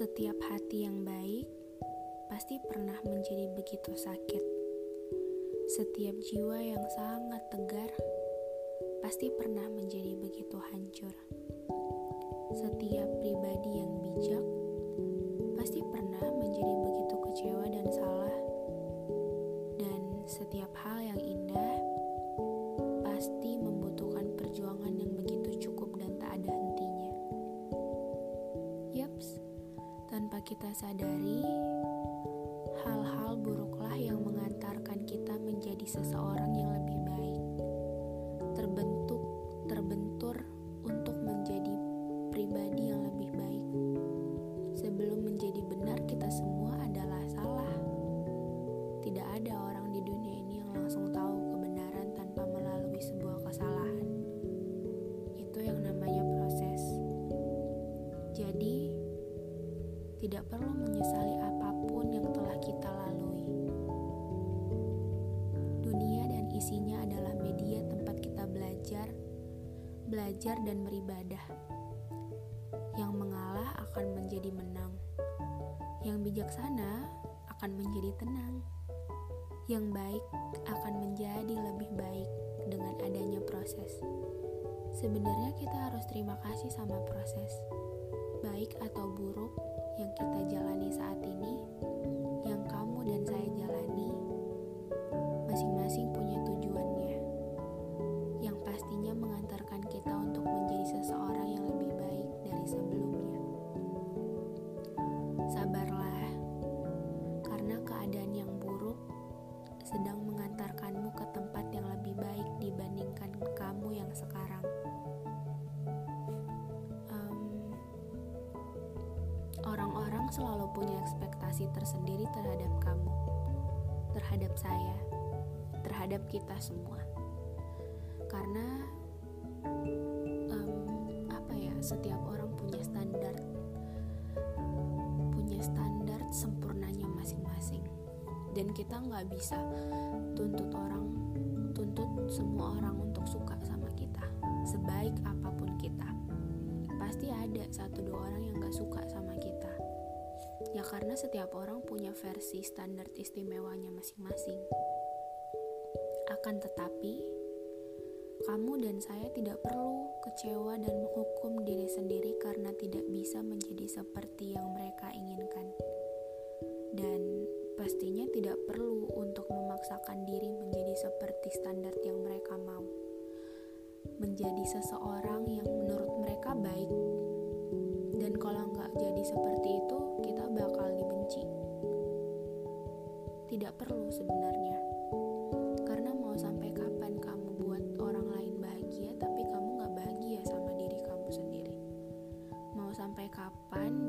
Setiap hati yang baik pasti pernah menjadi begitu sakit. Setiap jiwa yang sangat tegar pasti pernah menjadi begitu hancur. Setiap pribadi yang bijak kita sadari, hal-hal buruklah yang mengantarkan kita menjadi seseorang yang belajar dan beribadah. Yang mengalah akan menjadi menang. Yang bijaksana akan menjadi tenang. Yang baik akan menjadi lebih baik dengan adanya proses. Sebenarnya kita harus terima kasih sama proses. Baik atau buruk yang kita jalani saat ini, yang kamu dan saya jalani, masing-masing punya kita untuk menjadi seseorang yang lebih baik dari sebelumnya. Sabarlah, karena keadaan yang buruk sedang mengantarkanmu ke tempat yang lebih baik dibandingkan kamu yang sekarang. Em, Orang-orang selalu punya ekspektasi tersendiri terhadap kamu, terhadap saya, terhadap kita semua. Karena setiap orang punya standar, punya standar sempurnanya masing-masing, dan kita nggak bisa tuntut orang, tuntut semua orang untuk suka sama kita, sebaik apa pun kita pasti ada satu dua orang yang gak suka sama kita. Ya karena setiap orang punya versi standar istimewanya masing-masing. Akan tetapi, kamu dan saya tidak perlu kecewa dan menghukum diri sendiri karena tidak bisa menjadi seperti yang mereka inginkan. Dan pastinya tidak perlu untuk memaksakan diri menjadi seperti standar yang mereka mau. Menjadi seseorang yang menurut mereka baik. Dan kalau nggak jadi seperti itu kita bakal dibenci. Tidak perlu sebenarnya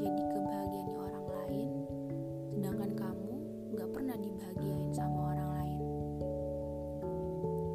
jadi kebahagiaan orang lain sedangkan kamu nggak pernah dibahagiain sama orang lain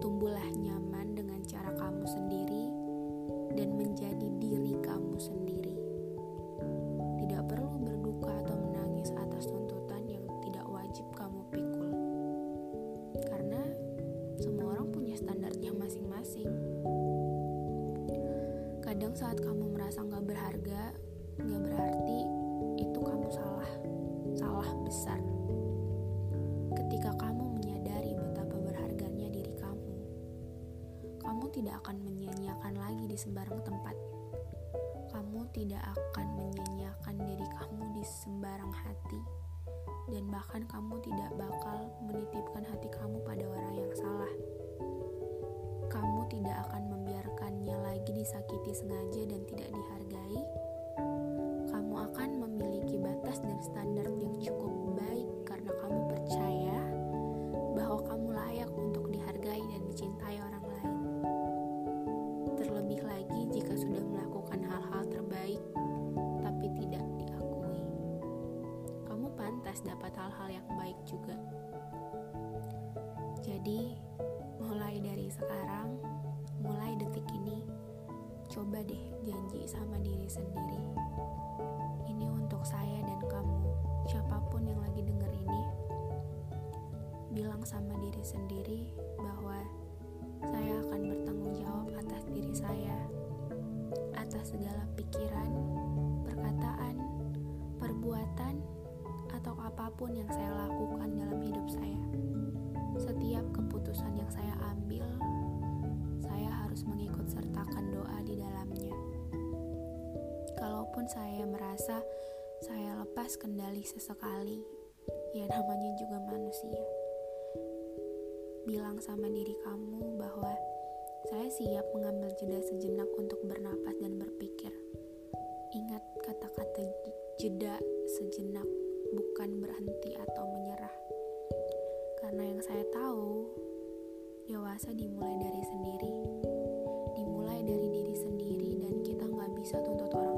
tumbuhlah nyaman dengan cara kamu sendiri dan menjadi diri kamu sendiri. Tidak perlu berduka atau menangis atas tuntutan yang tidak wajib kamu pikul. Karena semua orang punya standarnya masing-masing. Kadang saat kamu merasa nggak berharga, nggak berarti itu kamu salah, salah besar. Ketika kamu menyadari betapa berharganya diri kamu, kamu tidak akan menyia-nyiakan lagi di sembarang tempat. Kamu tidak akan menyia-nyiakan diri kamu di sembarang hati, dan bahkan kamu tidak bakal menitipkan hati kamu pada orang yang salah. Kamu tidak akan membiarkannya lagi disakiti sengaja dan tidak dihargai. standar yang cukup baik karena kamu percaya bahwa kamu layak untuk dihargai dan dicintai orang lain. Terlebih lagi jika sudah melakukan hal-hal terbaik tapi tidak diakui. Kamu pantas dapat hal-hal yang baik juga. Jadi, mulai dari sekarang, mulai detik ini, coba deh janji sama diri sendiri. Ini untuk sama diri sendiri bahwa saya akan bertanggung jawab atas diri saya, atas segala pikiran, perkataan, perbuatan, atau apa pun yang saya lakukan dalam hidup saya. Setiap keputusan yang saya ambil, saya harus mengikut sertakan doa di dalamnya. Kalaupun saya merasa saya lepas kendali sesekali, ya namanya juga manusia bilang sama diri kamu bahwa saya siap mengambil jeda sejenak untuk bernapas dan berpikir. Ingat kata-kata jeda sejenak, bukan berhenti atau menyerah. Karena yang saya tahu, dewasa dimulai dari sendiri. Dimulai dari diri sendiri dan kita nggak bisa tuntut orang